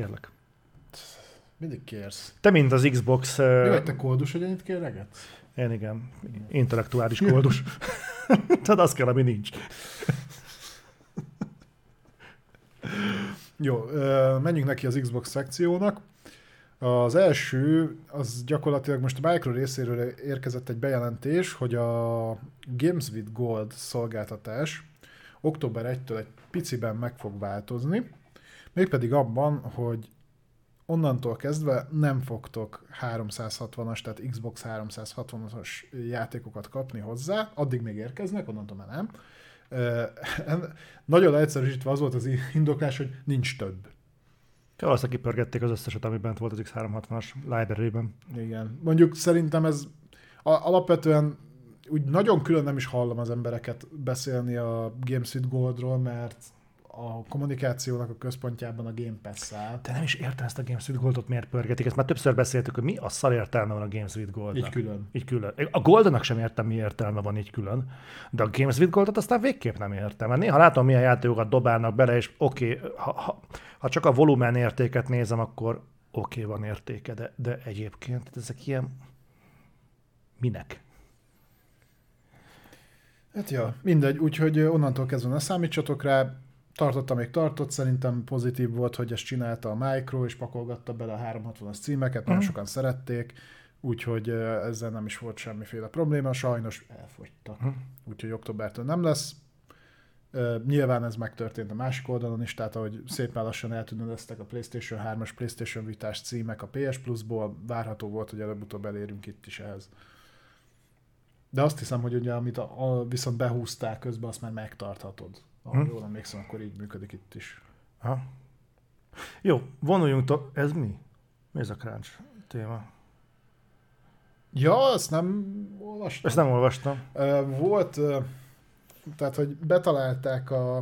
kérlek. Mindig kérsz. Te, mint az Xbox... Mi Uh, vagy te koldus, hogy ennyit kérlegetsz? én igen, intellektuális koldus. Tehát az kell, ami nincs. Jó, menjünk neki az Xbox szekciónak. Az első, az gyakorlatilag most a Micro részéről érkezett egy bejelentés, hogy a Games with Gold szolgáltatás október 1-től egy piciben meg fog változni, mégpedig abban, hogy onnantól kezdve nem fogtok 360-as, tehát Xbox 360-as játékokat kapni hozzá, addig még érkeznek, onnantól már nem. Nagyon leegyszerűsítve az volt az indoklás, hogy nincs több. Valószínűleg kipörgették az összeset, ami bent volt az X360-as library-ben. Igen. Mondjuk szerintem ez alapvetően úgy nagyon külön nem is hallom az embereket beszélni a Games with Goldról, mert a kommunikációnak a központjában a Game Pass áll. Te nem is értem ezt a Games with Goldot, miért pörgetik. Ezt már többször beszéltük, hogy mi a szar értelme van a Games with Goldnak. Így külön. Így külön. A Goldenak sem értem, mi értelme van így külön, de a Games with Goldot aztán végképp nem értem. Mert néha látom, milyen játékokat dobálnak bele, és oké, okay, ha, ha, ha, csak a volumen értéket nézem, akkor oké, okay, van értéke, de, de egyébként ezek ilyen... Minek? Hát ja, mindegy, úgyhogy onnantól kezdve ne számítsatok rá, tartotta még tartott, szerintem pozitív volt, hogy ezt csinálta a Micro, és pakolgatta bele a 360-as címeket, nagyon Mhm. sokan szerették, úgyhogy ezzel nem is volt semmiféle probléma, sajnos elfogytak. Mhm. Úgyhogy októbertől nem lesz. Nyilván ez megtörtént a másik oldalon is, tehát ahogy szépen lassan eltűnődöztek a PlayStation 3-as, PlayStation Vitás címek a PS Plus-ból, várható volt, hogy előbb-utóbb elérünk itt is ehhez. De azt hiszem, hogy ugye, amit a, a, viszont behúzták közben, azt már megtarthatod. Ha Hm. jól emlékszem, akkor így működik itt is. Ha? Jó, vonuljunk to- Ez mi? Mi ez a crunch téma? Ja, ezt nem olvastam. Ezt nem olvastam. Volt, tehát, hogy betalálták a,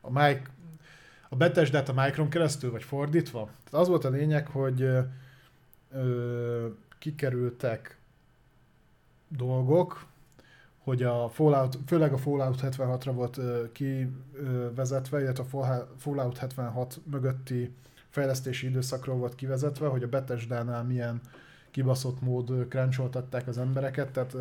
a Mike, a Bethesda-t a Micron keresztül, vagy fordítva. Tehát az volt a lényeg, hogy ö, kikerültek dolgok, hogy a Fallout, főleg a Fallout 76-ra volt kivezetve, illetve a Fallout- Fallout 76 mögötti fejlesztési időszakról volt kivezetve, hogy a Bethesda-nál milyen kibaszott mód cruncholtatták az embereket, tehát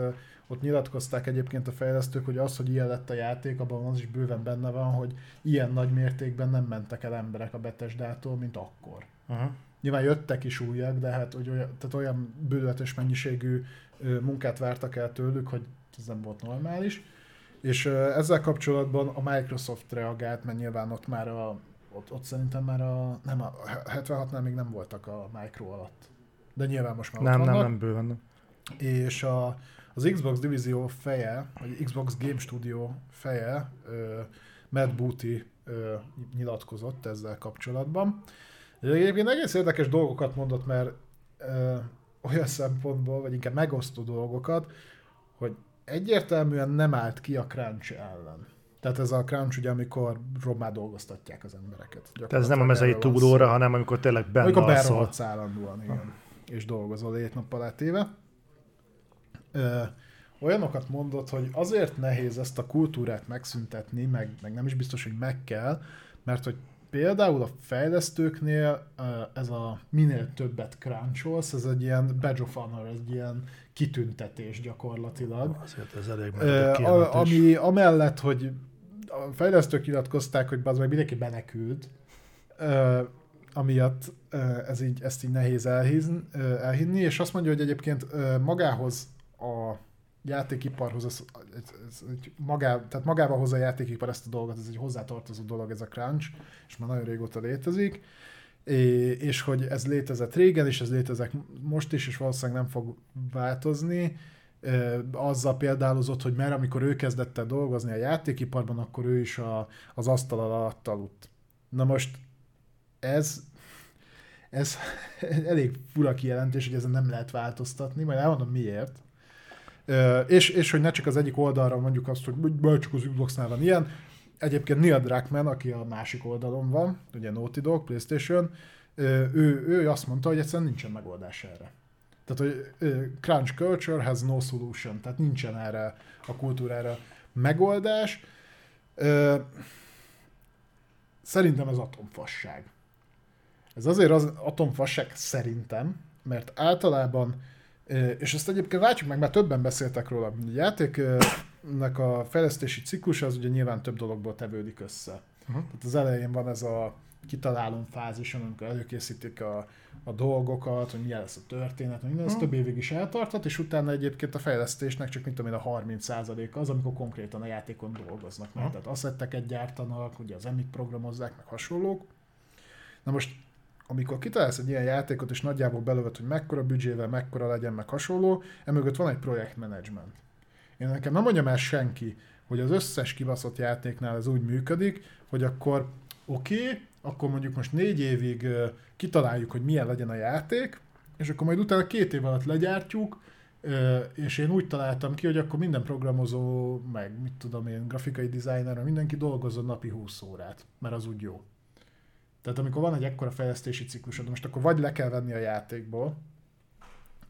ott nyilatkozták egyébként a fejlesztők, hogy az, hogy ilyen lett a játék, abban az is bőven benne van, hogy ilyen nagy mértékben nem mentek el emberek a Bethesda-tól, mint akkor. Uh-huh. Nyilván jöttek is újak, de hát hogy olyan, tehát olyan bőületes mennyiségű munkát vártak el tőlük, hogy ez nem volt normális. És ezzel kapcsolatban a Microsoft reagált, mert nyilván ott már a, ott, ott szerintem már a, nem a 76-nál még nem voltak a Micro alatt. De nyilván most már Nem, ott nem, vannak nem, bőven nem. és a, az Xbox divízió feje, vagy Xbox Game Studio feje, ö, Matt Booty ö, nyilatkozott ezzel kapcsolatban. Egyébként egész érdekes dolgokat mondott, mert ö, olyan szempontból, vagy inkább megosztó dolgokat, hogy egyértelműen nem állt ki a crunch ellen. Tehát ez a crunch ugye, amikor rommá dolgoztatják az embereket. Tehát ez nem a mezei szó. hanem amikor tényleg benne Amikor alszol. berohadsz állandóan, igen. És dolgozol hét nap alá téve. Ö, olyanokat mondott, hogy azért nehéz ezt a kultúrát megszüntetni, meg, meg nem is biztos, hogy meg kell, mert hogy például a fejlesztőknél ö, ez a minél többet cruncholsz, ez egy ilyen badge of honor, egy ilyen kitüntetés gyakorlatilag. Azért ez elég meredek a, ami amellett, hogy a fejlesztők nyilatkozták, hogy az meg mindenki menekült, ö, amiatt ez így, ezt így nehéz elhízni, ö, elhinni, és azt mondja, hogy egyébként magához játékiparhoz, ez, ez, ez, egy magá, tehát magával hozza a játékipar ezt a dolgot, ez egy hozzátartozó dolog, ez a crunch, és már nagyon régóta létezik, É, és hogy ez létezett régen, és ez létezett most is, és valószínűleg nem fog változni. Azzal példálozott, hogy mert amikor ő kezdett el dolgozni a játékiparban, akkor ő is a, az asztal alatt aludt. Na most ez, ez elég fura kijelentés, hogy ezen nem lehet változtatni, majd elmondom miért. És, és hogy ne csak az egyik oldalra mondjuk azt, hogy csak az Xboxnál van ilyen. Egyébként Neil Druckmann, aki a másik oldalon van, ugye Naughty Dog, PlayStation, ő, ő azt mondta, hogy egyszerűen nincsen megoldás erre. Tehát, hogy crunch culture has no solution, tehát nincsen erre a kultúrára megoldás. Szerintem ez atomfasság. Ez azért az atomfasság szerintem, mert általában, és ezt egyébként látjuk meg, mert többen beszéltek róla, a játéknak a fejlesztési ciklus az ugye nyilván több dologból tevődik össze. Uh-huh. Tehát az elején van ez a kitalálom fázison, amikor előkészítik a, a dolgokat, hogy milyen lesz a történet, minden, ez hmm. több évig is eltartott, és utána egyébként a fejlesztésnek csak mint tudom én a 30%-a az, amikor konkrétan a játékon dolgoznak. Hmm. Tehát asszetteket gyártanak, ugye az emik programozzák, meg hasonlók. Na most, amikor kitalálsz egy ilyen játékot, és nagyjából belövöd, hogy mekkora büdzsével, mekkora legyen, meg hasonló, emögött van egy projektmenedzsment. Én nekem nem mondjam el senki, hogy az összes kibaszott játéknál ez úgy működik, hogy akkor oké, okay, akkor mondjuk most négy évig kitaláljuk, hogy milyen legyen a játék, és akkor majd utána két év alatt legyártjuk, és én úgy találtam ki, hogy akkor minden programozó, meg mit tudom én, grafikai designer, mindenki dolgozzon napi 20 órát, mert az úgy jó. Tehát amikor van egy ekkora fejlesztési ciklusod, most akkor vagy le kell venni a játékból,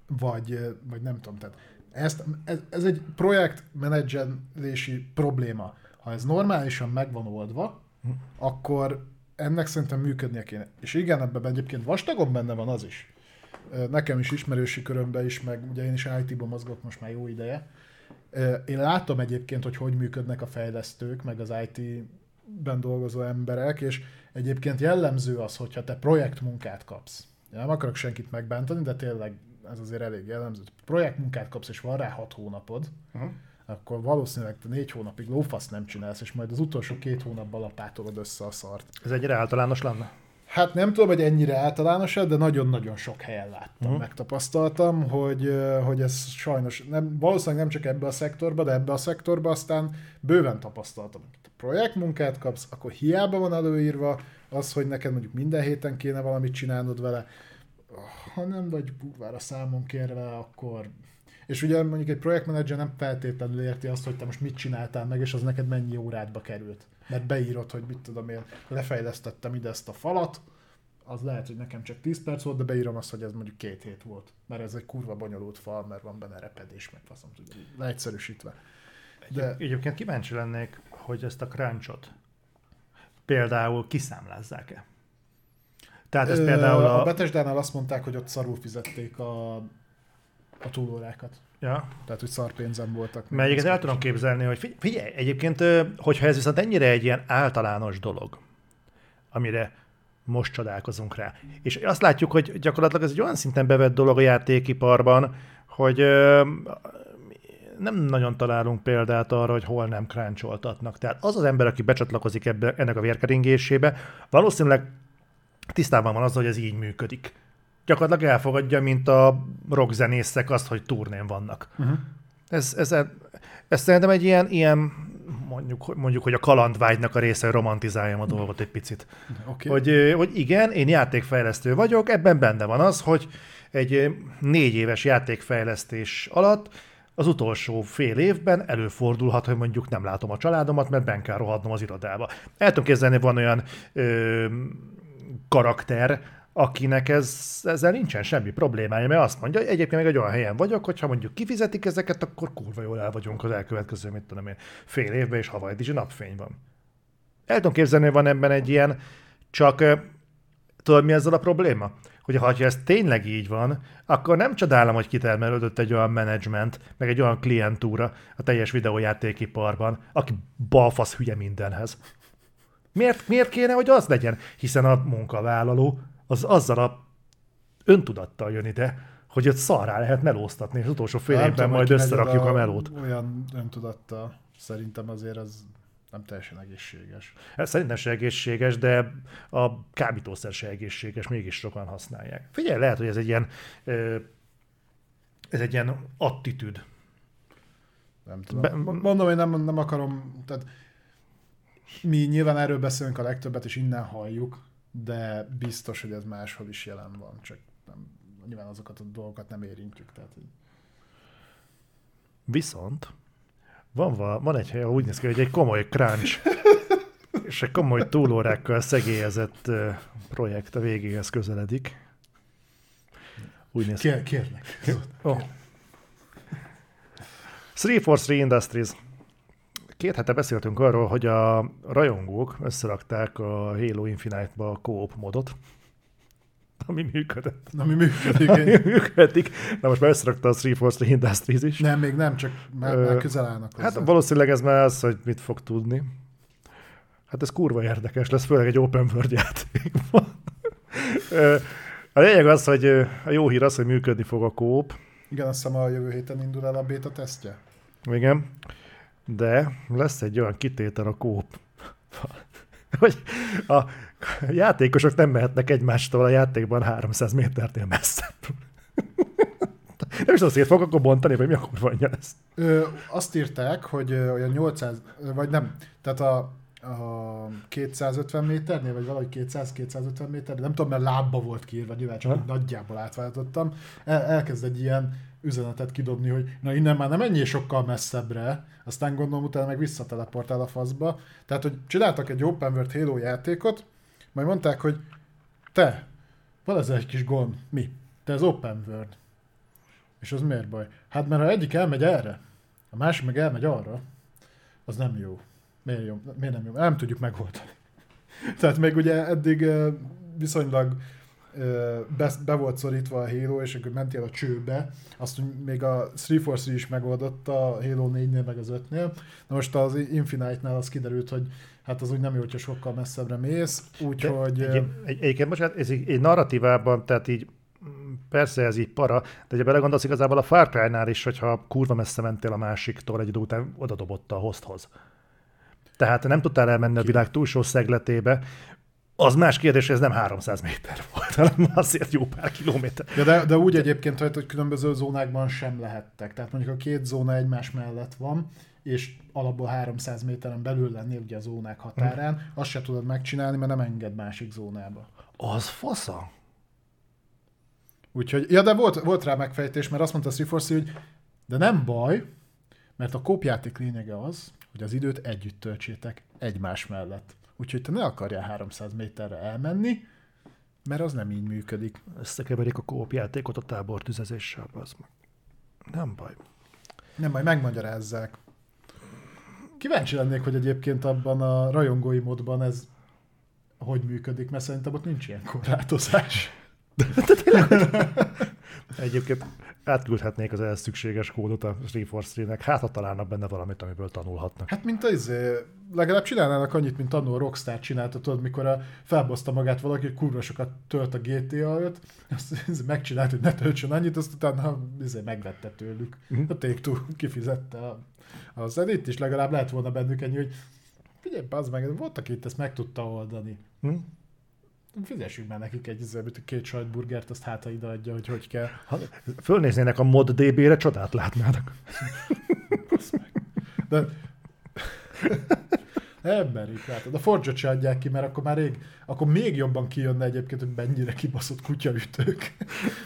vagy, vagy nem tudom, tehát ezt, ez, ez egy projektmenedzselési probléma. Ha ez normálisan meg van oldva, hm. akkor ennek szerintem működnie kéne. És igen, ebben egyébként vastagon benne van az is. Nekem is ismerősi körömben is, meg ugye én is IT-ban mozgok most már jó ideje. Én látom egyébként, hogy hogy működnek a fejlesztők, meg az IT-ben dolgozó emberek, és egyébként jellemző az, hogyha te projektmunkát kapsz. Én nem akarok senkit megbántani, de tényleg ez azért elég jellemző. Projektmunkát kapsz, és van rá hat hónapod, uh-huh akkor valószínűleg te négy hónapig lófasz nem csinálsz, és majd az utolsó két hónapban lapátolod össze a szart. Ez egyre általános lenne? Hát nem tudom, hogy ennyire általános de nagyon-nagyon sok helyen láttam, uh-huh. megtapasztaltam, hogy, hogy ez sajnos, nem, valószínűleg nem csak ebbe a szektorba, de ebbe a szektorba aztán bőven tapasztaltam. Projektmunkát kapsz, akkor hiába van előírva az, hogy neked mondjuk minden héten kéne valamit csinálnod vele, ha nem vagy kurvára számon kérve, akkor és ugye mondjuk egy projektmenedzser nem feltétlenül érti azt, hogy te most mit csináltál meg, és az neked mennyi órádba került. Mert beírod, hogy mit tudom én, lefejlesztettem ide ezt a falat, az lehet, hogy nekem csak 10 perc volt, de beírom azt, hogy ez mondjuk két hét volt. Mert ez egy kurva bonyolult fal, mert van benne repedés, meg faszom tudja, leegyszerűsítve. De... Egyébként kíváncsi lennék, hogy ezt a crunchot például kiszámlázzák-e? Tehát ez például a... A Betesdánál azt mondták, hogy ott szarul fizették a a túlórákat. Ja. Tehát, hogy szarpénzem voltak. Mert egyébként el tudom képzelni, hogy figyelj, egyébként, hogyha ez viszont ennyire egy ilyen általános dolog, amire most csodálkozunk rá. És azt látjuk, hogy gyakorlatilag ez egy olyan szinten bevett dolog a játékiparban, hogy nem nagyon találunk példát arra, hogy hol nem kráncsoltatnak. Tehát az az ember, aki becsatlakozik ebbe, ennek a vérkeringésébe, valószínűleg tisztában van azzal, hogy ez így működik gyakorlatilag elfogadja, mint a rockzenészek azt, hogy turnén vannak. Uh-huh. Ez, ez, ez szerintem egy ilyen, ilyen mondjuk, mondjuk, hogy a kalandvágynak a része, romantizáljam a dolgot egy picit. Okay. Hogy, hogy igen, én játékfejlesztő vagyok, ebben benne van az, hogy egy négy éves játékfejlesztés alatt az utolsó fél évben előfordulhat, hogy mondjuk nem látom a családomat, mert ben kell rohadnom az irodába. El tudom képzelni, van olyan ö, karakter, akinek ez, ezzel nincsen semmi problémája, mert azt mondja, hogy egyébként még egy olyan helyen vagyok, hogyha mondjuk kifizetik ezeket, akkor kurva jól el vagyunk az elkövetkező, mit tudom én, fél évben, és Hawaii Dizsi napfény van. El tudom képzelni, hogy van ebben egy ilyen, csak tudod, mi ezzel a probléma? Hogy ha ez tényleg így van, akkor nem csodálom, hogy kitermelődött egy olyan menedzsment, meg egy olyan klientúra a teljes videójátékiparban, aki balfasz hülye mindenhez. Miért, miért kéne, hogy az legyen? Hiszen a munkavállaló az azzal a öntudattal jön ide, hogy ott szarrá lehet melóztatni, és az utolsó fél évben majd összerakjuk a, a melót. Olyan öntudattal szerintem azért az nem teljesen egészséges. Hát szerintem se egészséges, de a kábítószer se egészséges, mégis sokan használják. Figyelj, lehet, hogy ez egy ilyen ez egy ilyen attitűd. Nem tudom. Be, Mondom, hogy nem, nem akarom, tehát mi nyilván erről beszélünk a legtöbbet, és innen halljuk, de biztos, hogy ez máshol is jelen van, csak nem, nyilván azokat a dolgokat nem érintjük. Tehát, hogy... Viszont van, van egy hely, úgy néz ki, hogy egy komoly crunch és egy komoly túlórákkal szegélyezett projekt a végéhez közeledik. Úgy néz ki. Kér, kérlek. Oh. 343 Industries Két hete beszéltünk arról, hogy a rajongók összerakták a Halo Infinite-ba a co-op modot, ami működött. Ami működik. Ami működik. Na most már összerakta a 343 Industries is. Nem, még nem, csak már, már közel állnak hozzá. Hát valószínűleg ez már az, hogy mit fog tudni. Hát ez kurva érdekes lesz, főleg egy open world játékban. a lényeg az, hogy a jó hír az, hogy működni fog a kóp. Igen, azt hiszem a jövő héten indul el a beta tesztje. Igen, de lesz egy olyan kitétel a kóp, hogy a játékosok nem mehetnek egymástól a játékban 300 méternél messzebb. Nem is azért fog akkor bontani, vagy mi akkor van ez? Ö, azt írták, hogy olyan 800, vagy nem, tehát a, a 250 méternél, vagy valahogy 200-250 méter, nem tudom, mert lábba volt kiírva, nyilván csak nagyjából átváltottam, el, elkezd egy ilyen üzenetet kidobni, hogy na innen már nem ennyi sokkal messzebbre, aztán gondolom utána meg visszateleportál a faszba. Tehát, hogy csináltak egy Open World Halo játékot, majd mondták, hogy te, van ez egy kis gond. Mi? Te az Open World. És az miért baj? Hát mert ha egyik elmegy erre, a másik meg elmegy arra, az nem jó. Miért, jó? Miért nem jó? Nem tudjuk megoldani. Tehát még ugye eddig viszonylag be, be volt szorítva a Halo, és akkor mentél a csőbe, azt még a 343 is megoldotta a Halo 4-nél, meg az 5-nél. Na most az Infinite-nál az kiderült, hogy hát az úgy nem jó, hogyha sokkal messzebbre mész, úgyhogy... Egy, egy, egyébként, bocsánat, ez egy, narratívában, tehát így persze ez így para, de ha belegondolsz igazából a Far Cry-nál is, hogyha kurva messze mentél a másiktól, egy idő után oda dobotta a hosthoz. Tehát nem tudtál elmenni a világ túlsó szegletébe, az más kérdés, ez nem 300 méter volt, hanem azért jó pár kilométer. Ja, de, de úgy egyébként, hogy különböző zónákban sem lehettek. Tehát mondjuk a két zóna egymás mellett van, és alapból 300 méteren belül lennél ugye a zónák határán, hmm. azt se tudod megcsinálni, mert nem enged másik zónába. Az fasza? Úgyhogy, ja, de volt, volt rá megfejtés, mert azt mondta Sriforsi, hogy de nem baj, mert a kópjáték lényege az, hogy az időt együtt töltsétek egymás mellett. Úgyhogy te ne akarjál 300 méterre elmenni, mert az nem így működik. Összekeverik a kópjátékot a tábor tüzezéssel, az meg. Nem baj. Nem baj, megmagyarázzák. Kíváncsi lennék, hogy egyébként abban a rajongói módban ez hogy működik, mert szerintem ott nincs ilyen korlátozás. Egyébként átküldhetnék az ehhez szükséges kódot a 343-nek, hát ha találnak benne valamit, amiből tanulhatnak. Hát mint az, legalább csinálnának annyit, mint annó a Rockstar csinálta, tudod, mikor a, felbozta magát valaki, hogy kurva sokat tölt a GTA 5, azt megcsinált, hogy ne töltsön annyit, azt utána izé, megvette tőlük. Uh-huh. A take kifizette a, az edit is, legalább lehet volna bennük ennyi, hogy figyelj, az meg, voltak itt, ezt meg tudta oldani. Uh-huh fizessünk már nekik egy két sajtburgert, azt hát ide adja, hogy hogy kell. Ha fölnéznének a mod DB-re, csodát látnának. De Emberik, látod. A forge se adják ki, mert akkor már rég, akkor még jobban kijönne egyébként, hogy mennyire kibaszott kutyaütők.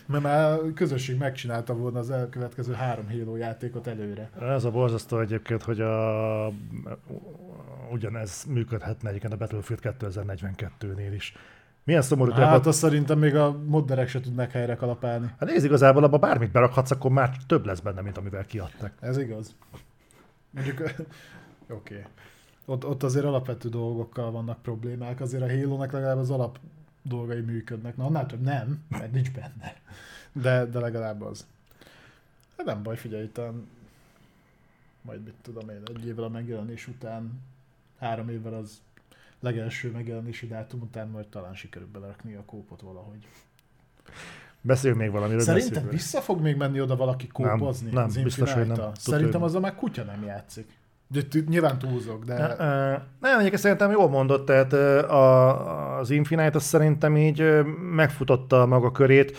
mert már a közösség megcsinálta volna az elkövetkező három Halo játékot előre. Ez a borzasztó egyébként, hogy a, ugyanez működhetne egyébként a Battlefield 2042-nél is. Milyen szomorú. Hát azt szerintem még a modderek se tudnak helyre kalapálni. Hát nézd, igazából abban bármit berakhatsz, akkor már több lesz benne, mint amivel kiadtak. Ez igaz. Mondjuk, oké. Okay. Ott, ott azért alapvető dolgokkal vannak problémák, azért a halo legalább az alap dolgai működnek. Na, annál több nem, mert nincs benne. De, de legalább az. Hát nem baj, figyelj, itt majd mit tudom én, egy évvel a megjelenés után, három évvel az legelső megjelenési dátum után majd talán sikerül belerakni a kópot valahogy. Beszéljünk még valamiről. Szerintem beszéljünk. vissza fog még menni oda valaki kópozni? Nem, nem biztos, hogy nem. Szerintem az a már kutya nem játszik. De nyilván túlzok, de... Nem, egyébként szerintem jól mondott, tehát a, az Infinite az szerintem így megfutotta maga körét.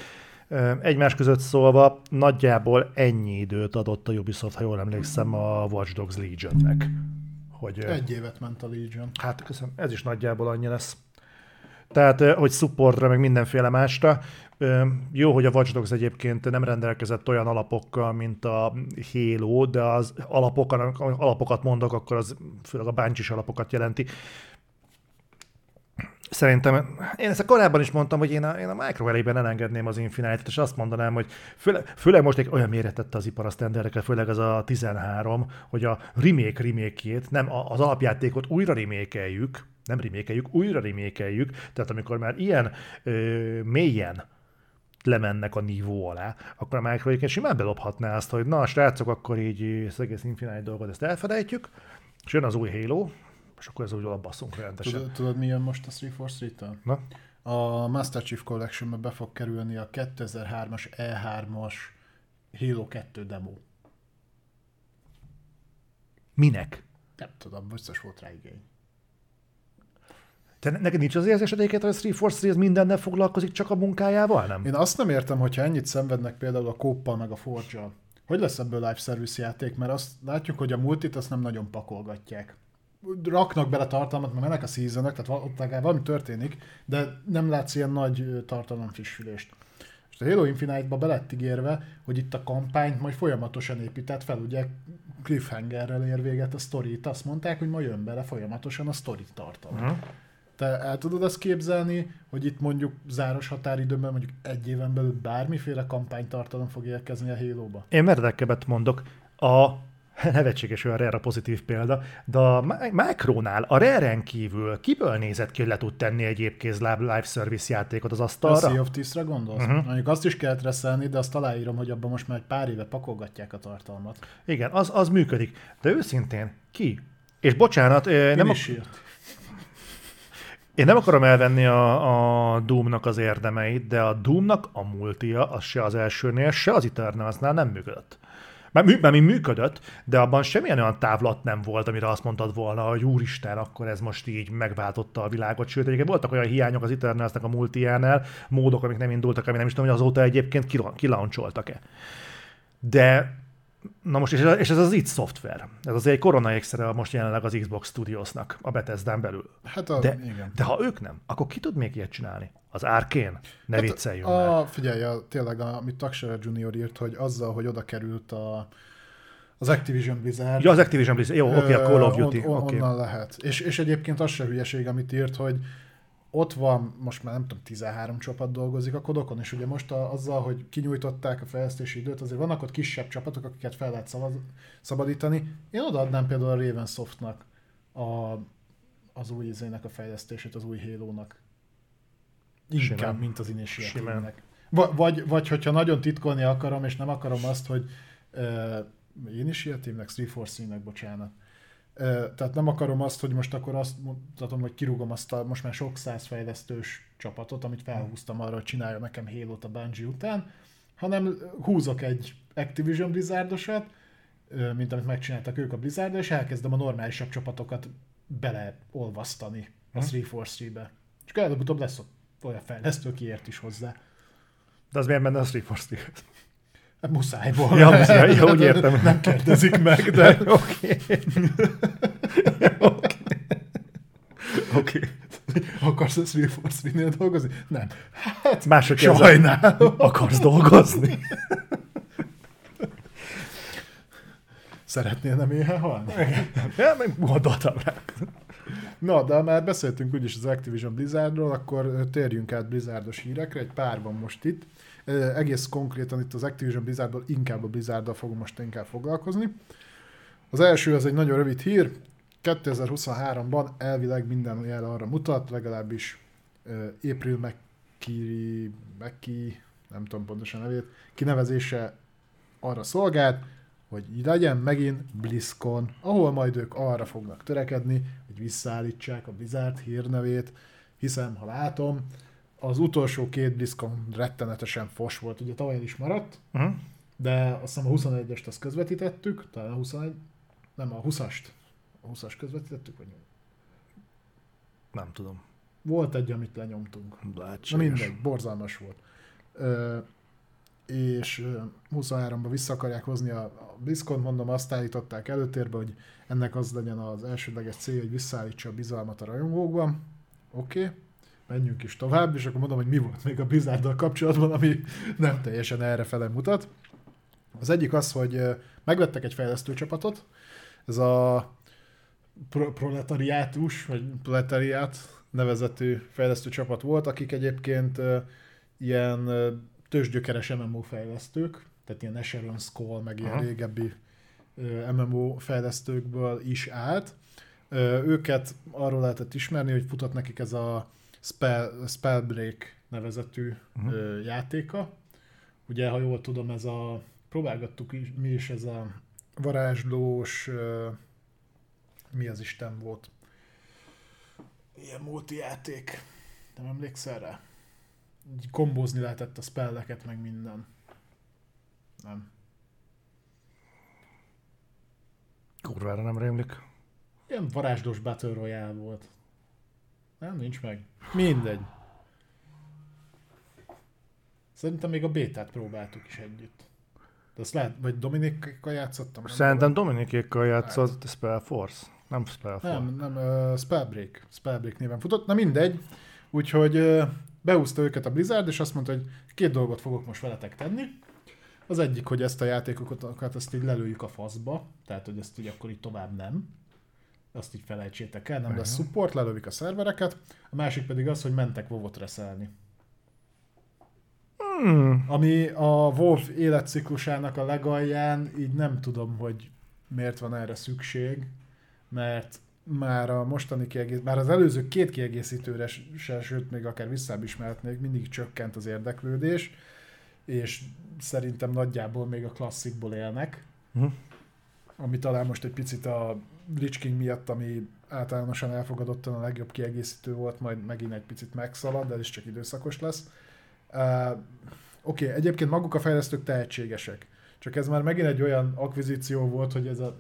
Egymás között szólva nagyjából ennyi időt adott a Ubisoft, ha jól emlékszem, a Watch Dogs Legion-nek hogy... Egy évet ment a Legion. Hát köszönöm, ez is nagyjából annyi lesz. Tehát, hogy supportra, meg mindenféle másra. Jó, hogy a Watch Dogs egyébként nem rendelkezett olyan alapokkal, mint a Halo, de az alapokat, alapokat mondok, akkor az főleg a bungie alapokat jelenti. Szerintem, én ezt korábban is mondtam, hogy én a, én a Micro elében elengedném az Infinite-et, és azt mondanám, hogy főleg, főleg most egy olyan méretette az ipar a standardekre, főleg az a 13, hogy a remake remake nem az alapjátékot újra remékeljük, nem remékeljük, újra remékeljük, tehát amikor már ilyen ö, mélyen lemennek a nívó alá, akkor a Micro egyébként simán belophatná azt, hogy na, srácok, akkor így az egész Infinite dolgot ezt elfelejtjük, és jön az új Halo, és akkor ez úgy alabasszunk rendesen. Tudod, tudod, mi jön most a 343-től? Na? A Master Chief collection be fog kerülni a 2003-as E3-as Halo 2 demo. Minek? Nem tudom, biztos volt rá igény. Te neked nincs az érzésed egyébként, hogy a 343 mindennel foglalkozik, csak a munkájával, nem? Én azt nem értem, hogyha ennyit szenvednek például a kóppal meg a forge Hogy lesz ebből live service játék? Mert azt látjuk, hogy a multit azt nem nagyon pakolgatják raknak bele tartalmat, mert mennek a seasonok, tehát ott legalább valami történik, de nem látsz ilyen nagy tartalomfrissülést. És a Halo Infinite-ba be lett ígérve, hogy itt a kampányt majd folyamatosan épített fel, ugye cliffhangerrel ér véget a sztorit, azt mondták, hogy majd jön bele folyamatosan a sztori tartalom. Uh-huh. Te el tudod azt képzelni, hogy itt mondjuk záros határidőben, mondjuk egy éven belül bármiféle kampánytartalom fog érkezni a Halo-ba? Én meredekebbet mondok. A nevetséges olyan rare a pozitív példa, de a Macronál a rare kívül kiből nézett ki, hogy le tud tenni egy épkézláb live service játékot az asztalra? A Sea of Thieves-re gondolsz? Uh-huh. Mondjuk azt is kell reszelni, de azt aláírom, hogy abban most már egy pár éve pakolgatják a tartalmat. Igen, az, az működik. De őszintén, ki? És bocsánat, Én nem... Is ak- én nem akarom elvenni a, a Doomnak az érdemeit, de a Doomnak a multia az se az elsőnél, se az Eternalsnál nem működött. Mert, mű, mert mi működött, de abban semmilyen olyan távlat nem volt, amire azt mondtad volna, hogy úristen, akkor ez most így megváltotta a világot. Sőt, egyébként voltak olyan hiányok az Eternalsnak a multiánál, módok, amik nem indultak, ami nem is tudom, hogy azóta egyébként kilancsoltak-e. De Na most, és ez az itt szoftver. Ez azért egy korona ékszere most jelenleg az Xbox Studiosnak, a bethesda belül. Hát a, de, igen. de ha ők nem, akkor ki tud még ilyet csinálni? Az Arkén? Ne hát vicceljünk a, már. Figyelj, a, tényleg, a, amit Taksara Junior írt, hogy azzal, hogy oda került a, az Activision Blizzard. Ja, az Activision Blizzard. Jó, oké, okay, a Call of Duty. On, on, okay. Onnan lehet. És, és egyébként az se hülyeség, amit írt, hogy ott van, most már nem tudom, 13 csapat dolgozik a kodokon, és ugye most a, azzal, hogy kinyújtották a fejlesztési időt, azért vannak ott kisebb csapatok, akiket fel lehet szabad, szabadítani. Én odaadnám például a Ravensoftnak a, az új izének a fejlesztését, az új Halo-nak. Inkább, Simán. mint az Initiative-nek. Vagy, vagy hogyha nagyon titkolni akarom, és nem akarom azt, hogy uh, Initiative-nek, 343-nek, bocsánat, tehát nem akarom azt, hogy most akkor azt mutatom, hogy kirúgom azt a most már sok száz fejlesztős csapatot, amit felhúztam arra, hogy csinálja nekem halo a Bungie után, hanem húzok egy Activision Blizzardosat, mint amit megcsináltak ők a blizzard és elkezdem a normálisabb csapatokat beleolvasztani a 343-be. És előbb-utóbb lesz olyan fejlesztő, kiért is hozzá. De az miért menne a 343 Muszáj volna. Ja, muszáj, ja, úgy értem. Nem kérdezik meg, de... Oké. Oké. Oké. Akarsz a 343-nél dolgozni? Nem. Hát, Mások sajnálom. Akarsz dolgozni? Szeretnél nem éhen halni? Ja, meg gondoltam rá. Na, de már beszéltünk úgyis az Activision Blizzardról, akkor térjünk át Blizzardos hírekre, egy pár van most itt egész konkrétan itt az Activision Blizzardból inkább a Blizzarddal fogom most inkább foglalkozni. Az első az egy nagyon rövid hír, 2023-ban elvileg minden jel arra mutat, legalábbis April McKee, McKee, nem tudom pontosan nevét, kinevezése arra szolgált, hogy legyen megint BlizzCon, ahol majd ők arra fognak törekedni, hogy visszaállítsák a Blizzard hírnevét, hiszen ha látom, az utolsó két BlizzCon rettenetesen fos volt, ugye tavaly is maradt, uh-huh. de azt hiszem a 21-est azt közvetítettük, talán a 21, nem a 20-ast, a 20-as közvetítettük, vagy nem tudom. Volt egy, amit lenyomtunk. Lehetséges. Na mindegy, borzalmas volt. Ö, és 23-ban vissza akarják hozni a, a BlizzCon, mondom, azt állították előtérbe, hogy ennek az legyen az elsődleges cél, hogy visszaállítsa a bizalmat a rajongókban. Oké. Okay menjünk is tovább, és akkor mondom, hogy mi volt még a blizzard kapcsolatban, ami nem teljesen erre mutat. Az egyik az, hogy megvettek egy fejlesztő csapatot, ez a pro- proletariátus, vagy proletariát nevezetű fejlesztő csapat volt, akik egyébként ilyen tőzsgyökeres MMO fejlesztők, tehát ilyen Asheron Skull, meg ilyen Aha. régebbi MMO fejlesztőkből is állt. Őket arról lehetett ismerni, hogy futott nekik ez a Spell, Spellbreak nevezetű ö, játéka. Ugye, ha jól tudom, ez a, próbálgattuk is, mi is ez a varázslós, mi az Isten volt? Ilyen multi játék. Nem emlékszel rá? Így kombózni lehetett a spelleket, meg minden. Nem. Kurvára nem rémlik. Ilyen varázslós Battle Royale volt. Nem, nincs meg. Mindegy. Szerintem még a bétát próbáltuk is együtt. De azt lehet, vagy Dominikkal játszottam? nem Szerintem Dominikékkal játszott Spellforce. Nem Spellforce. Nem, nem, uh, Spellbreak. Spellbreak néven futott. Na mindegy. Úgyhogy uh, beúzta őket a Blizzard, és azt mondta, hogy két dolgot fogok most veletek tenni. Az egyik, hogy ezt a játékokat ezt így lelőjük a faszba, tehát hogy ezt így akkor így tovább nem. Azt így felejtsétek el, nem lesz support, lelövik a szervereket. A másik pedig az, hogy mentek WoW-ot reszelni. Hmm. Ami a WoW életciklusának a legalján, így nem tudom, hogy miért van erre szükség, mert már a mostani kiegész, már az előző két kiegészítőre se, sőt még akár visszább is mehetnék, mindig csökkent az érdeklődés, és szerintem nagyjából még a klasszikból élnek, Hm. ami talán most egy picit a Lich King miatt, ami általánosan elfogadottan a legjobb kiegészítő volt, majd megint egy picit megszalad, de ez is csak időszakos lesz. Uh, Oké, okay, egyébként maguk a fejlesztők tehetségesek. Csak ez már megint egy olyan akvizíció volt, hogy ez a...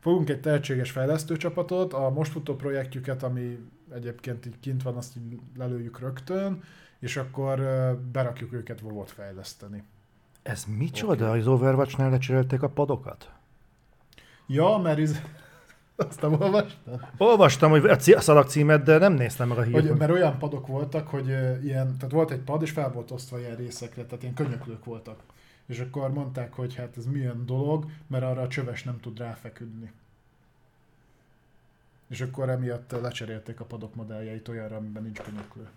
Fogunk egy tehetséges fejlesztőcsapatot, a most futó projektjüket, ami egyébként így kint van, azt így lelőjük rögtön, és akkor ö, berakjuk őket WoW-ot fejleszteni. Ez micsoda? Az Overwatch-nál lecserélték a padokat? Ja, mert iz... azt nem olvastad? Olvastam hogy a, cí- a de nem néztem meg a Hogy, hírt. mert olyan padok voltak, hogy ilyen, tehát volt egy pad, és fel volt osztva ilyen részekre, tehát ilyen könyöklők voltak. És akkor mondták, hogy hát ez milyen dolog, mert arra a csöves nem tud ráfeküdni. És akkor emiatt lecserélték a padok modelljeit olyanra, amiben nincs könyöklő.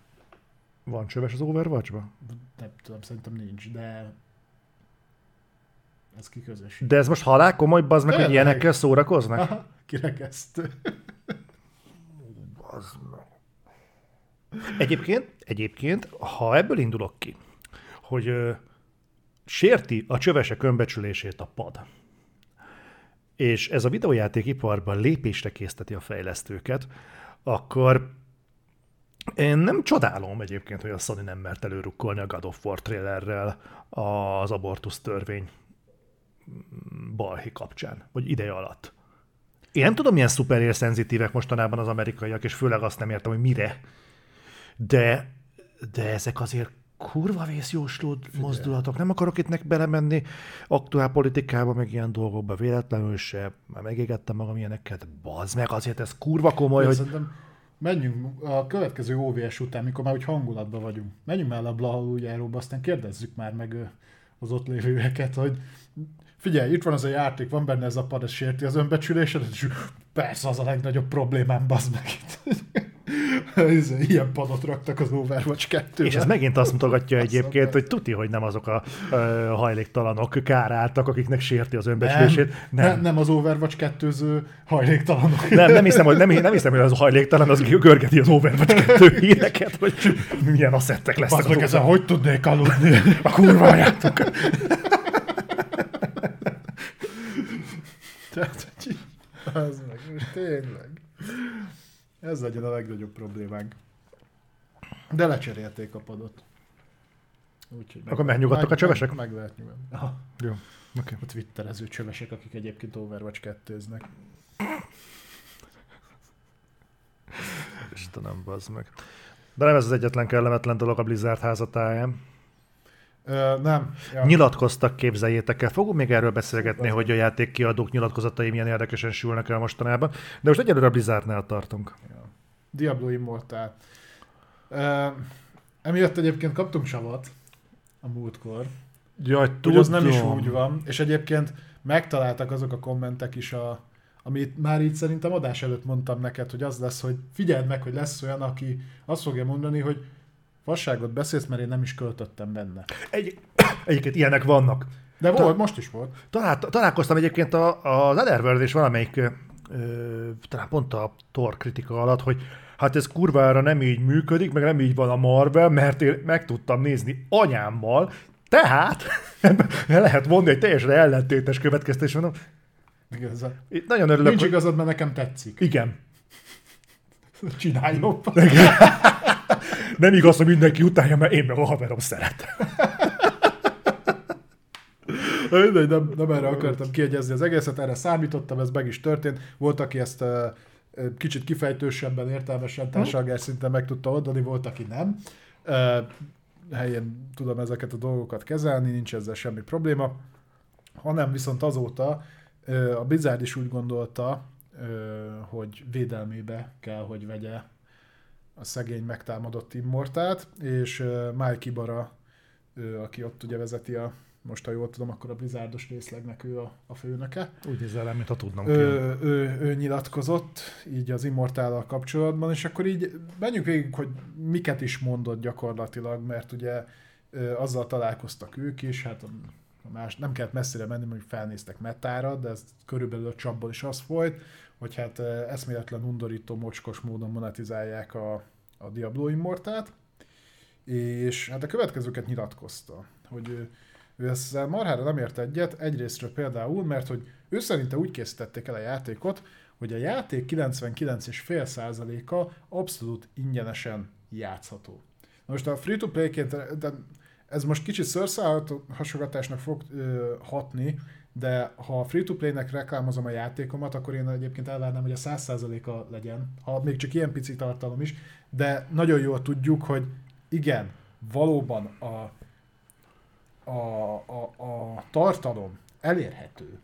Van csöves az Overwatch-ba? Nem tudom, szerintem nincs, de ez kiközös. De ez most halál komoly, bazd meg, hogy ilyenekkel szórakoznak? Aha, kirekesztő. Bazd meg. Egyébként, egyébként, ha ebből indulok ki, hogy ö, sérti a csövesek önbecsülését a pad, és ez a videójátékiparban lépésre készteti a fejlesztőket, akkor én nem csodálom egyébként, hogy a Sony nem mert előrukkolni a God of War trailerrel az abortusz törvény balhi kapcsán, vagy ideje alatt. Én nem tudom, milyen szuper szenzitívek mostanában az amerikaiak, és főleg azt nem értem, hogy mire. De, de ezek azért kurva vészjósló mozdulatok. Nem akarok itt belemenni aktuál politikába, meg ilyen dolgokba véletlenül se. Már megégettem magam ilyeneket. Bazd meg, azért ez kurva komoly, hogy Szerintem menjünk a következő OVS után, mikor már úgy hangulatban vagyunk. Menjünk már le a Blaha újjáróba, aztán kérdezzük már meg az ott lévőeket, hogy figyelj, itt van az a játék, van benne ez a pad, ez sérti az önbecsülésedet, és persze az a legnagyobb problémám, bazd meg itt. Ez- Ilyen padot raktak az Overwatch 2 És ez megint azt mutogatja egyébként, hogy tuti, hogy nem azok a ö, hajléktalanok káráltak, akiknek sérti az önbecsülését. nem, nem. nem az Overwatch 2 hajléktalanok. Nem, nem hiszem, hogy, nem, nem hiszem, hogy az hajléktalan, az görgeti az Overwatch 2 híreket, hogy milyen asszettek lesznek Bazd meg, az ezen hogy tudnék aludni? A kurva Tehát, hogy az meg, most tényleg. Ez legyen a legnagyobb problémánk. De lecserélték a padot. Úgyhogy Akkor megnyugodtak a csövesek? Meg, meg lehet nyugodni. Aha. Jó, oké. A twitterező csövesek, akik egyébként Overwatch 2-znek. Istenem, bazd meg. De nem ez az egyetlen kellemetlen dolog a Blizzard házatáján. Ö, nem. Ja. Nyilatkoztak, képzeljétek el. Fogunk még erről beszélgetni, hogy a játékkiadók nyilatkozatai milyen érdekesen sülnek el mostanában. De most egyelőre a Blizzardnál tartunk. Ja. Diablo Immortal. Uh, emiatt egyébként kaptunk savat a múltkor. Jaj, Hogy az nem is úgy van. És egyébként megtaláltak azok a kommentek is a amit már így szerintem adás előtt mondtam neked, hogy az lesz, hogy figyeld meg, hogy lesz olyan, aki azt fogja mondani, hogy fasságot beszélsz, mert én nem is költöttem benne. Egy, egyébként ilyenek vannak. De volt, most is volt. Talál, találkoztam egyébként a, az Otherworld és valamelyik, ö, talán pont a Thor kritika alatt, hogy hát ez kurvára nem így működik, meg nem így van a Marvel, mert én meg tudtam nézni anyámmal, tehát lehet mondani egy teljesen ellentétes következtés, mondom, Igazad. itt nagyon örülök, Nincs hogy... igazad, mert nekem tetszik. Igen. Csinálj jobban. Nem igaz, hogy mindenki utálja, mert én meg a haverom szeret. Mindegy, nem, nem erre akartam kiegyezni az egészet, erre számítottam, ez meg is történt. Volt, aki ezt uh, kicsit kifejtősebben, értelmesen, társadalmi szinten meg tudta oldani, volt, aki nem. Uh, helyén tudom ezeket a dolgokat kezelni, nincs ezzel semmi probléma. Hanem viszont azóta uh, a Blizzard is úgy gondolta, hogy védelmébe kell, hogy vegye a szegény megtámadott immortát, és Mike Ibara, aki ott ugye vezeti a most ha jól tudom, akkor a Blizzardos részlegnek ő a, a főnöke. Úgy nézel el, mintha tudnom kéne. Ő, ő, ő nyilatkozott így az immortál kapcsolatban, és akkor így menjünk végig, hogy miket is mondott gyakorlatilag, mert ugye ö, azzal találkoztak ők is, hát a, más, nem kellett messzire menni, hogy felnéztek metára, de ez körülbelül a csapból is az folyt, hogy hát eszméletlen undorító, mocskos módon monetizálják a, a Diablo Immortát, és hát a következőket nyilatkozta, hogy ő, ő ezzel marhára nem ért egyet, egyrésztről például, mert hogy ő szerinte úgy készítették el a játékot, hogy a játék 99,5%-a abszolút ingyenesen játszható. Na most a free-to-play-ként, de ez most kicsit szőrszálhasogatásnak fog ö, hatni, de ha free-to-play-nek reklámozom a játékomat, akkor én egyébként elvárnám, hogy a 100%-a legyen, ha még csak ilyen pici tartalom is, de nagyon jól tudjuk, hogy igen, valóban a a, a, a tartalom elérhető,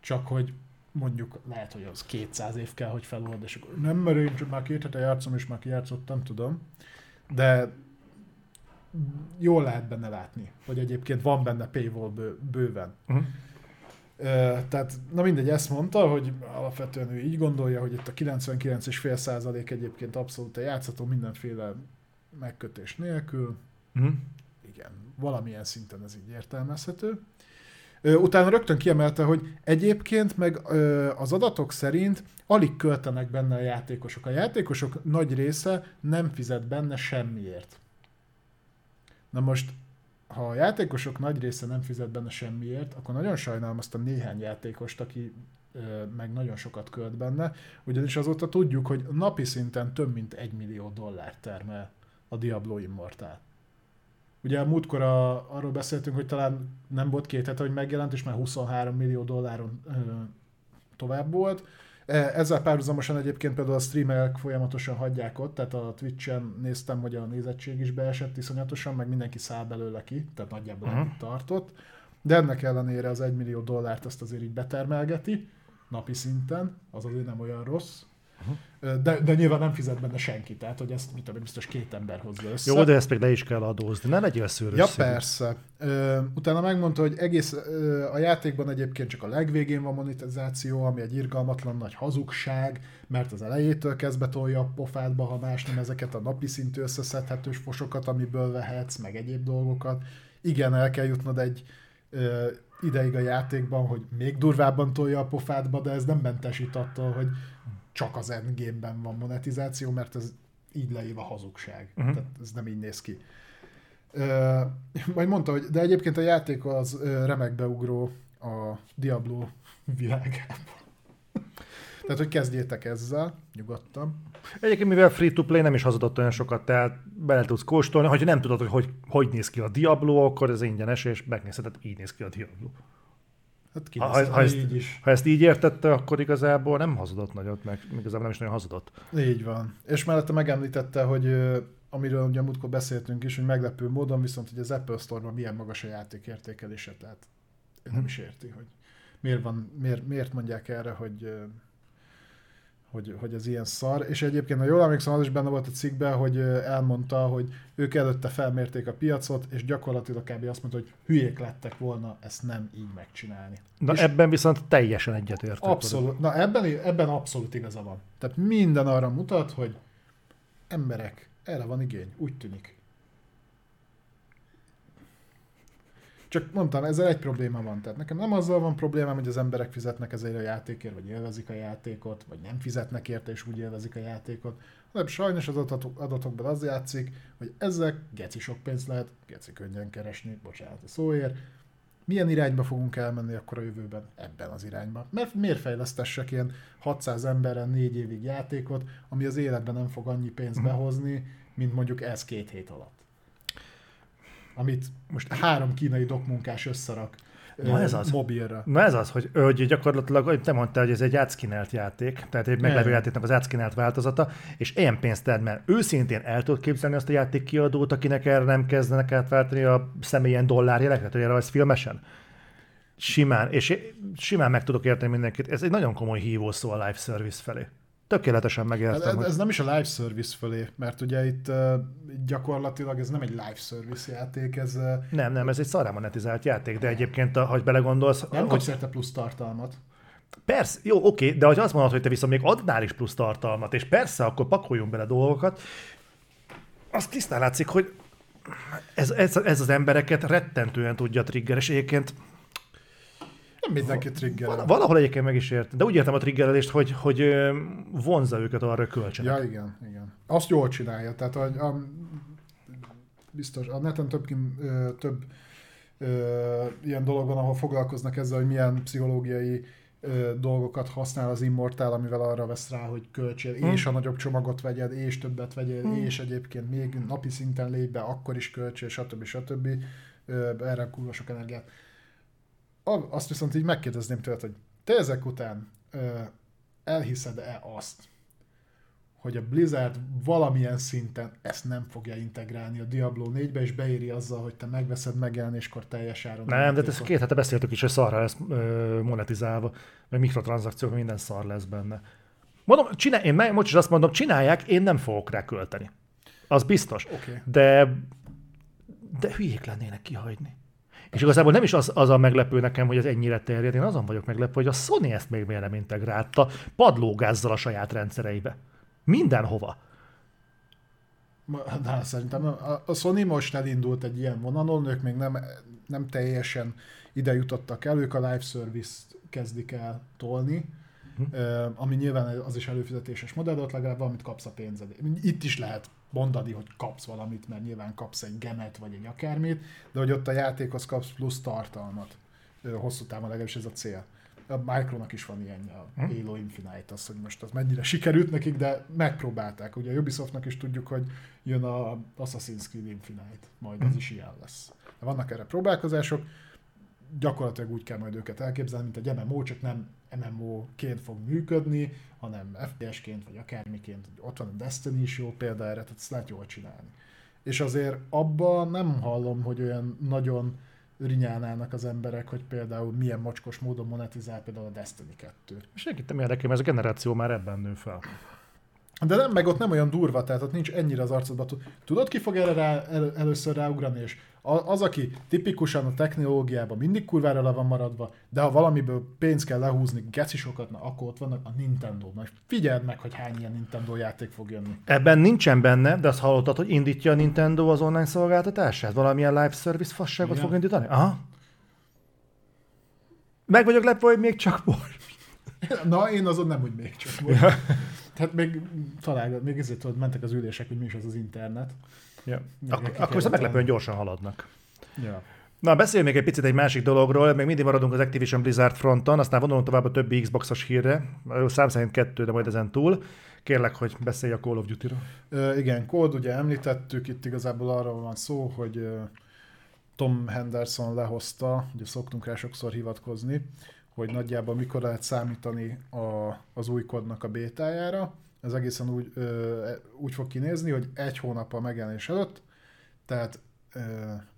csak hogy mondjuk lehet, hogy az 200 év kell, hogy felold, és akkor nem, mert én csak már két hete játszom, és már kijátszottam, tudom, de jól lehet benne látni, hogy egyébként van benne paywall bő, bőven. Uh-huh. Tehát, na mindegy, ezt mondta, hogy alapvetően ő így gondolja, hogy itt a 99,5% egyébként abszolút játszható mindenféle megkötés nélkül. Uh-huh. Igen, valamilyen szinten ez így értelmezhető. Utána rögtön kiemelte, hogy egyébként meg az adatok szerint alig költenek benne a játékosok. A játékosok nagy része nem fizet benne semmiért. Na most, ha a játékosok nagy része nem fizet benne semmiért, akkor nagyon sajnálom azt a néhány játékost, aki meg nagyon sokat költ benne, ugyanis azóta tudjuk, hogy napi szinten több mint egy millió dollárt termel a Diablo Immortal. Ugye a múltkor a, arról beszéltünk, hogy talán nem volt két hete, hogy megjelent, és már 23 millió dolláron ö, tovább volt. Ezzel párhuzamosan egyébként például a streamerek folyamatosan hagyják ott, tehát a Twitch-en néztem, hogy a nézettség is beesett iszonyatosan, meg mindenki száll belőle ki, tehát nagyjából uh-huh. tartott. De ennek ellenére az 1 millió dollárt azt azért így betermelgeti, napi szinten, az azért nem olyan rossz. De, de nyilván nem fizet benne senki, tehát hogy ezt mit tudom, biztos két ember hozza össze. Jó, de ezt még le is kell adózni, ne legyél szőrös. Ja, persze. Ö, utána megmondta, hogy egész ö, a játékban egyébként csak a legvégén van monetizáció, ami egy irgalmatlan nagy hazugság, mert az elejétől kezdve tolja a pofádba, ha más nem ezeket a napi szintű összeszedhetős fosokat, amiből vehetsz, meg egyéb dolgokat. Igen, el kell jutnod egy ö, ideig a játékban, hogy még durvábban tolja a pofádba, de ez nem mentesít attól, hogy csak az endgame-ben van monetizáció, mert ez így leív a hazugság. Uh-huh. Tehát ez nem így néz ki. Uh, majd mondta, hogy de egyébként a játék az uh, remek beugró a Diablo világában. Tehát, hogy kezdjétek ezzel, nyugodtan. Egyébként, mivel free-to-play nem is hazudott olyan sokat, tehát bele tudsz kóstolni, hogyha nem tudod, hogy, hogy hogy néz ki a Diablo, akkor ez ingyenes, és megnézheted, így néz ki a Diablo. Hát ha, ha, ha, ezt, így is. ha ezt így értette, akkor igazából nem hazudott nagyot, meg igazából nem is nagyon hazudott. Így van. És mellette megemlítette, hogy amiről ugye múltkor beszéltünk is, hogy meglepő módon, viszont hogy az Apple Store-ban milyen magas a játék értékelése, tehát ő nem is érti, hogy miért, van, miért, miért mondják erre, hogy hogy, hogy ez ilyen szar, és egyébként, ha jól emlékszem, az is benne volt a cikkben, hogy elmondta, hogy ők előtte felmérték a piacot, és gyakorlatilag kb. azt mondta, hogy hülyék lettek volna ezt nem így megcsinálni. Na és ebben viszont teljesen egyetértek. abszolút, na ebben, ebben abszolút igaza van. Tehát minden arra mutat, hogy emberek, erre van igény, úgy tűnik. Csak mondtam, ezzel egy probléma van. Tehát nekem nem azzal van problémám, hogy az emberek fizetnek ezért a játékért, vagy élvezik a játékot, vagy nem fizetnek érte, és úgy élvezik a játékot, hanem sajnos az adatokban az játszik, hogy ezek geci sok pénzt lehet, geci könnyen keresni, bocsánat a szóért. Milyen irányba fogunk elmenni akkor a jövőben? Ebben az irányba. Mert miért fejlesztessek ilyen 600 emberen négy évig játékot, ami az életben nem fog annyi pénzt mhm. behozni, mint mondjuk ez két hét alatt amit most három kínai dokmunkás összerak Na ez az. mobilra. Na ez az, hogy, hogy gyakorlatilag te mondtál, hogy ez egy átszkinelt játék, tehát egy meglevő játéknak az átszkinelt változata, és ilyen pénzt tered, mert őszintén el tudod képzelni azt a játék kiadót, akinek erre nem kezdenek átváltani a személyen dollárjeleket, hogy erre filmesen? Simán, és simán meg tudok érteni mindenkit. Ez egy nagyon komoly hívó szó a live service felé. Tökéletesen megértem. Ez, ez, ez nem is a live service fölé, mert ugye itt gyakorlatilag ez nem egy live service játék, ez... Nem, nem, ez egy szarra monetizált játék, de egyébként, ha belegondolsz... Nem kapsz érte plusz tartalmat. Persze, jó, oké, de hogy azt mondod, hogy te viszont még adnál is plusz tartalmat, és persze, akkor pakoljunk bele dolgokat, az tisztán látszik, hogy ez, ez, ez az embereket rettentően tudja trigger, és egyébként nem mindenki triggerel. Valahol egyébként meg is ért. De úgy értem a triggerelést, hogy, hogy vonza őket arra, hogy költsenek. Ja, igen, igen. Azt jól csinálja. Tehát a, a, biztos, a neten több, több ö, ilyen dolog van, ahol foglalkoznak ezzel, hogy milyen pszichológiai ö, dolgokat használ az Immortal, amivel arra vesz rá, hogy költsél, hmm. és a nagyobb csomagot vegyed, és többet vegyél, hmm. és egyébként még napi szinten lép be, akkor is költsél, stb. stb. Ö, erre kurva sok energiát azt viszont így megkérdezném tőled, hogy te ezek után elhiszed-e azt, hogy a Blizzard valamilyen szinten ezt nem fogja integrálni a Diablo 4-be, és beéri azzal, hogy te megveszed megjelenéskor teljes áron. Nem, de ezt két hete beszéltük is, hogy szarra lesz ö, monetizálva, meg mikrotranszakciók, minden szar lesz benne. Mondom, csinál, én meg, most is azt mondom, csinálják, én nem fogok rá költeni. Az biztos. Okay. De, de hülyék lennének kihagyni. És igazából nem is az, az a meglepő nekem, hogy ez ennyire terjed, én azon vagyok meglepő, hogy a Sony ezt még miért nem integrálta padlógázzal a saját rendszereibe. Mindenhova. De szerintem a Sony most elindult egy ilyen vonalon, ők még nem, nem teljesen ide jutottak el, ők a live service-t kezdik el tolni, hm. ami nyilván az is előfizetéses modell, ott legalább valamit kapsz a pénzed. Itt is lehet mondani, hogy kapsz valamit, mert nyilván kapsz egy gemet vagy egy akármit, de hogy ott a játékhoz kapsz plusz tartalmat. Hosszú távon legalábbis ez a cél. A Micronak is van ilyen a hm? Halo Infinite, az, hogy most az mennyire sikerült nekik, de megpróbálták. Ugye a Ubisoftnak is tudjuk, hogy jön a Assassin's Creed Infinite, majd az hm? is ilyen lesz. Vannak erre próbálkozások, gyakorlatilag úgy kell majd őket elképzelni, mint egy MMO, csak nem MMO-ként fog működni, hanem FPS-ként, vagy akármiként. Ott van a Destiny is jó példa erre, tehát ezt lehet jól csinálni. És azért abban nem hallom, hogy olyan nagyon rinyálnának az emberek, hogy például milyen mocskos módon monetizál például a Destiny 2. Senkit nem érdekel, mert ez a generáció már ebben nő fel. De nem, meg ott nem olyan durva, tehát ott nincs ennyire az arcodban. Tudod, ki fog erre rá, el, először ráugrani, és az, aki tipikusan a technológiában mindig kurvára le van maradva, de ha valamiből pénzt kell lehúzni geci sokat, na akkor ott vannak a Nintendo. Na figyeld meg, hogy hány ilyen Nintendo játék fog jönni. Ebben nincsen benne, de azt hallottad, hogy indítja a Nintendo az online szolgáltatását? Valamilyen live service fasságot Igen. fog indítani? Aha. Meg vagyok lepve, hogy még csak most. Na, én azon nem, hogy még csak most. Tehát még talán, még ezért tudod, mentek az ülések, hogy mi is az az internet. Ja. Ak- akkor viszont meglepően gyorsan haladnak. Ja. Na, beszéljünk még egy picit egy másik dologról, még mindig maradunk az Activision Blizzard fronton, aztán vonulunk tovább a többi Xbox-os hírre, szám szerint kettő, de majd ezen túl. Kérlek, hogy beszélj a Call of Duty-ról. Uh, igen, Code ugye említettük, itt igazából arról van szó, hogy Tom Henderson lehozta, ugye szoktunk rá sokszor hivatkozni, hogy nagyjából mikor lehet számítani a, az új kodnak a bétájára. Ez egészen úgy, ö, úgy fog kinézni, hogy egy hónap a megjelenés előtt, tehát ö,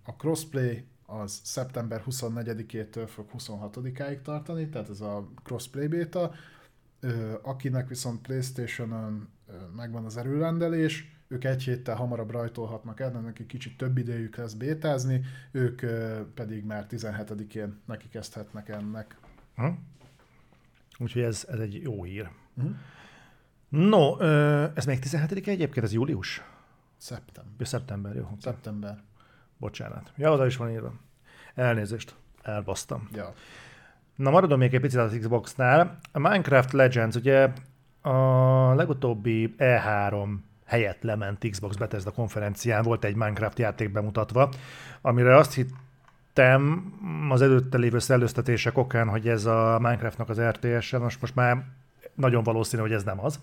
a crossplay az szeptember 24-től fog 26-áig tartani, tehát ez a crossplay beta, Ö, akinek viszont Playstation-on megvan az erőrendelés, ők egy héttel hamarabb rajtolhatnak el, de neki kicsit több idejük lesz bétázni, ők pedig már 17-én neki kezdhetnek ennek. Hm? Úgyhogy ez, ez egy jó hír. Mhm. No, ez még 17 egyébként, ez július? Szeptember. Ja, szeptember, jó. oké. Szeptember. Bocsánat. Ja, oda is van írva. Elnézést. Elbasztam. Ja. Na, maradom még egy picit az Xbox-nál. A Minecraft Legends, ugye a legutóbbi E3 helyett lement Xbox Bethesda konferencián volt egy Minecraft játék bemutatva, amire azt hittem az előtte lévő szellőztetések okán, hogy ez a Minecraftnak az RTS-e, most, most már nagyon valószínű, hogy ez nem az,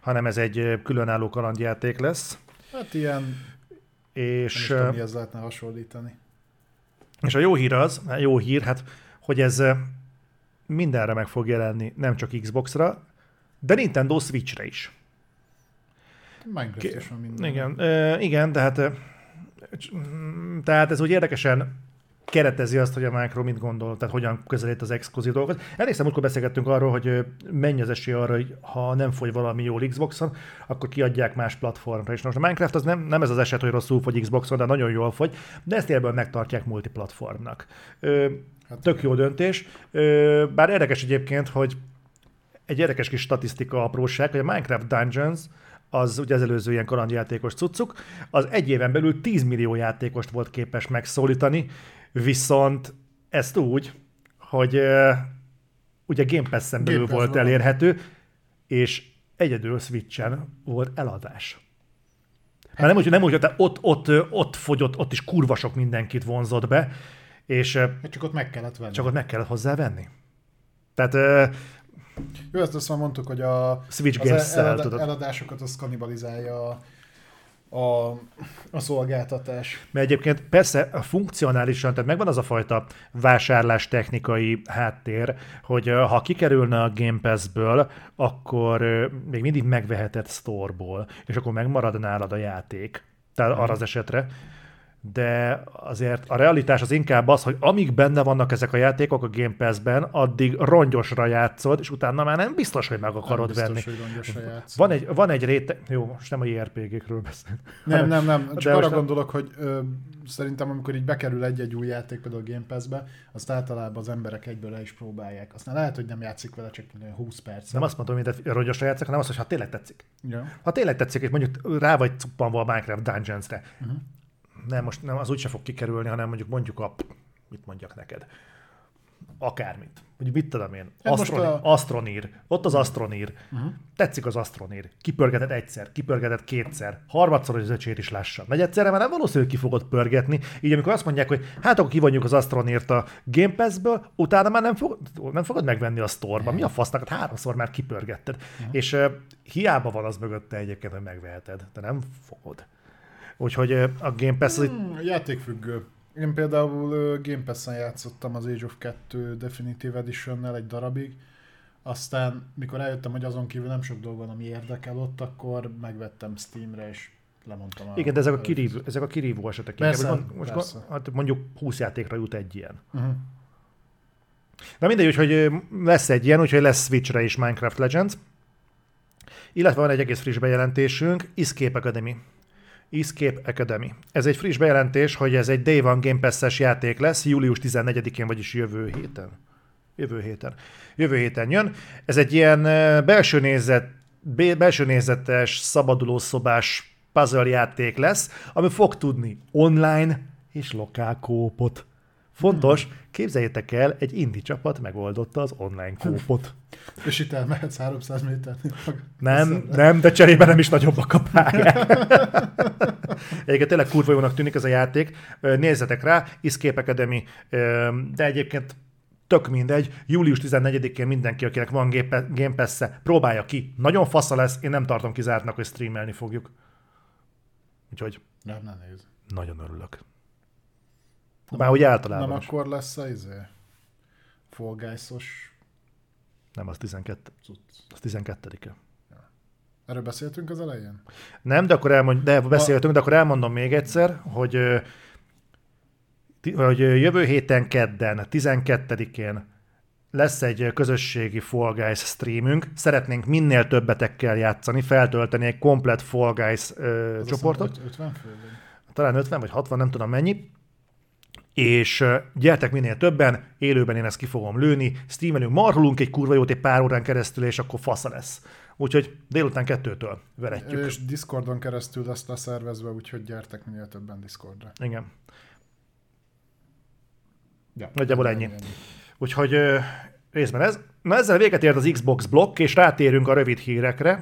hanem ez egy különálló kalandjáték lesz, Hát ilyen, nem is és... tudom, mihez lehetne hasonlítani. És a jó hír az, jó hír, hát, hogy ez mindenre meg fog jelenni, nem csak Xbox-ra, de Nintendo Switch-re is. Minecraft Ki- is van minden. Igen, ö, igen, tehát, tehát ez úgy érdekesen keretezi azt, hogy a Micro mit gondol, tehát hogyan közelít az exkluzív dolgokat. Elég amikor beszélgettünk arról, hogy mennyi az esély arra, hogy ha nem fogy valami jól Xboxon, akkor kiadják más platformra. És most a Minecraft az nem, nem ez az eset, hogy rosszul fogy Xboxon, de nagyon jól fogy, de ezt élből megtartják multiplatformnak. Ö, Hát Tök jó döntés. Ö, Bár érdekes egyébként, hogy egy érdekes kis statisztika apróság, hogy a Minecraft Dungeons, az ugye az előző ilyen kalandjátékos cuccuk, az egy éven belül 10 millió játékost volt képes megszólítani, viszont ezt úgy, hogy ugye Game Pass-en belül Game Pass volt van. elérhető, és egyedül Switchen volt eladás. Már nem úgy, nem úgy, hogy te ott, ott, ott fogyott, ott is kurva sok mindenkit vonzott be, és Hát csak ott meg kellett venni. csak ott meg kellett hozzá venni. Tehát Jó, ezt azt már mondtuk, hogy a, Switch az Games-szel, elad- eladásokat az kanibalizálja a, a, a szolgáltatás. Mert egyébként persze a funkcionálisan, tehát megvan az a fajta vásárlás technikai háttér, hogy ha kikerülne a Game Pass-ből, akkor még mindig megveheted store-ból, és akkor megmarad nálad a játék. Tehát arra az esetre. De azért a realitás az inkább az, hogy amíg benne vannak ezek a játékok a Game Pass-ben, addig rongyosra játszod, és utána már nem biztos, hogy meg akarod nem venni. biztos, hogy rongyosra játsz. Van egy, van egy réteg, jó, most nem a JRPG-kről beszélünk. Nem, nem, nem. De Csak arra most nem- gondolok, hogy ö, szerintem amikor így bekerül egy-egy új játék például a Game Pass-be, azt általában az emberek egyből le is próbálják. Aztán lehet, hogy nem játszik vele csak olyan 20 perc. Nem azt mondom, hogy rongyosra játszok, hanem azt, hogy ha tényleg tetszik. Ja. Ha tényleg tetszik, és mondjuk rá vagy cuppanva a Minecraft Dungeons-re, Mhm. Nem, most nem, az úgyse fog kikerülni, hanem mondjuk mondjuk a, mit mondjak neked, akármit. Hogy mit tudom én, Hát most Astron, a- Astronír, ott az Astronír, Uh-huh. tetszik az Astronír, kipörgeted egyszer, kipörgeted kétszer, harmadszor, hogy az öcsét is lássa. Megy egyszerre, már nem valószínű, hogy ki fogod pörgetni, így amikor azt mondják, hogy hát akkor kivonjuk az Astronírt a Game Pass-ből, utána már nem, fog, nem fogod megvenni a sztorba. Mi a fasznak? Hát háromszor már kipörgetted. És uh, hiába van az mögötte egyébként, hogy megveheted, de nem fogod. Úgyhogy a Game Pass az Hmm, játékfüggő. Én például Game Pass-en játszottam az Age of 2 Definitive Edition-nel egy darabig, aztán mikor eljöttem, hogy azon kívül nem sok dolog van, ami érdekel ott, akkor megvettem Steamre, és lemondtam. Igen, de ezek a kirívó, ezek a kirívó esetek. Persze, Inkább, hogy most, persze. hát mondjuk 20 játékra jut egy ilyen. Uh-huh. Na mindegy, úgyhogy ö, lesz egy ilyen, úgyhogy lesz Switchre is Minecraft Legends. Illetve van egy egész friss bejelentésünk, Escape Academy. Escape Academy. Ez egy friss bejelentés, hogy ez egy Day One Game Pass-es játék lesz, július 14-én, vagyis jövő héten. Jövő héten. Jövő héten jön. Ez egy ilyen belső nézet, belső nézetes, szabaduló szobás puzzle játék lesz, ami fog tudni online és lokál kópot. Fontos, képzeljétek el, egy indie csapat megoldotta az online kópot. És itt elmehetsz 300 méternél. Nem, nem, de cserébe nem is nagyobbak a pályák. Egyébként tényleg kurva jónak tűnik ez a játék. Nézzetek rá, Escape Academy, de egyébként tök mindegy. Július 14-én mindenki, akinek van Game- Pass-e, próbálja ki. Nagyon fasza lesz, én nem tartom kizártnak, hogy streamelni fogjuk. Úgyhogy Nem, nem néz. nagyon örülök. Már úgy általában Nem is. akkor lesz a izé, Fall Guys-os Nem, az 12. cucc. Az 12 Erről beszéltünk az elején? Nem, de akkor elmond, de beszéltünk, de akkor elmondom még egyszer, hogy, hogy jövő héten kedden, 12-én lesz egy közösségi Fall Guys streamünk, szeretnénk minél többetekkel játszani, feltölteni egy komplet Fall Guys ö, Az csoportot. azt hiszem, 50 fő? talán 50 vagy 60, nem tudom mennyi, és gyertek minél többen, élőben én ezt ki fogom lőni, streamelünk, marholunk egy kurva jót egy pár órán keresztül, és akkor fasza lesz. Úgyhogy délután kettőtől veretjük. És Discordon keresztül lesz leszervezve, úgyhogy gyertek minél többen Discordra. Igen. Ja, Nagyjából ennyi. Úgyhogy ö, részben ez. Na ezzel véget ért az Xbox blokk, és rátérünk a rövid hírekre.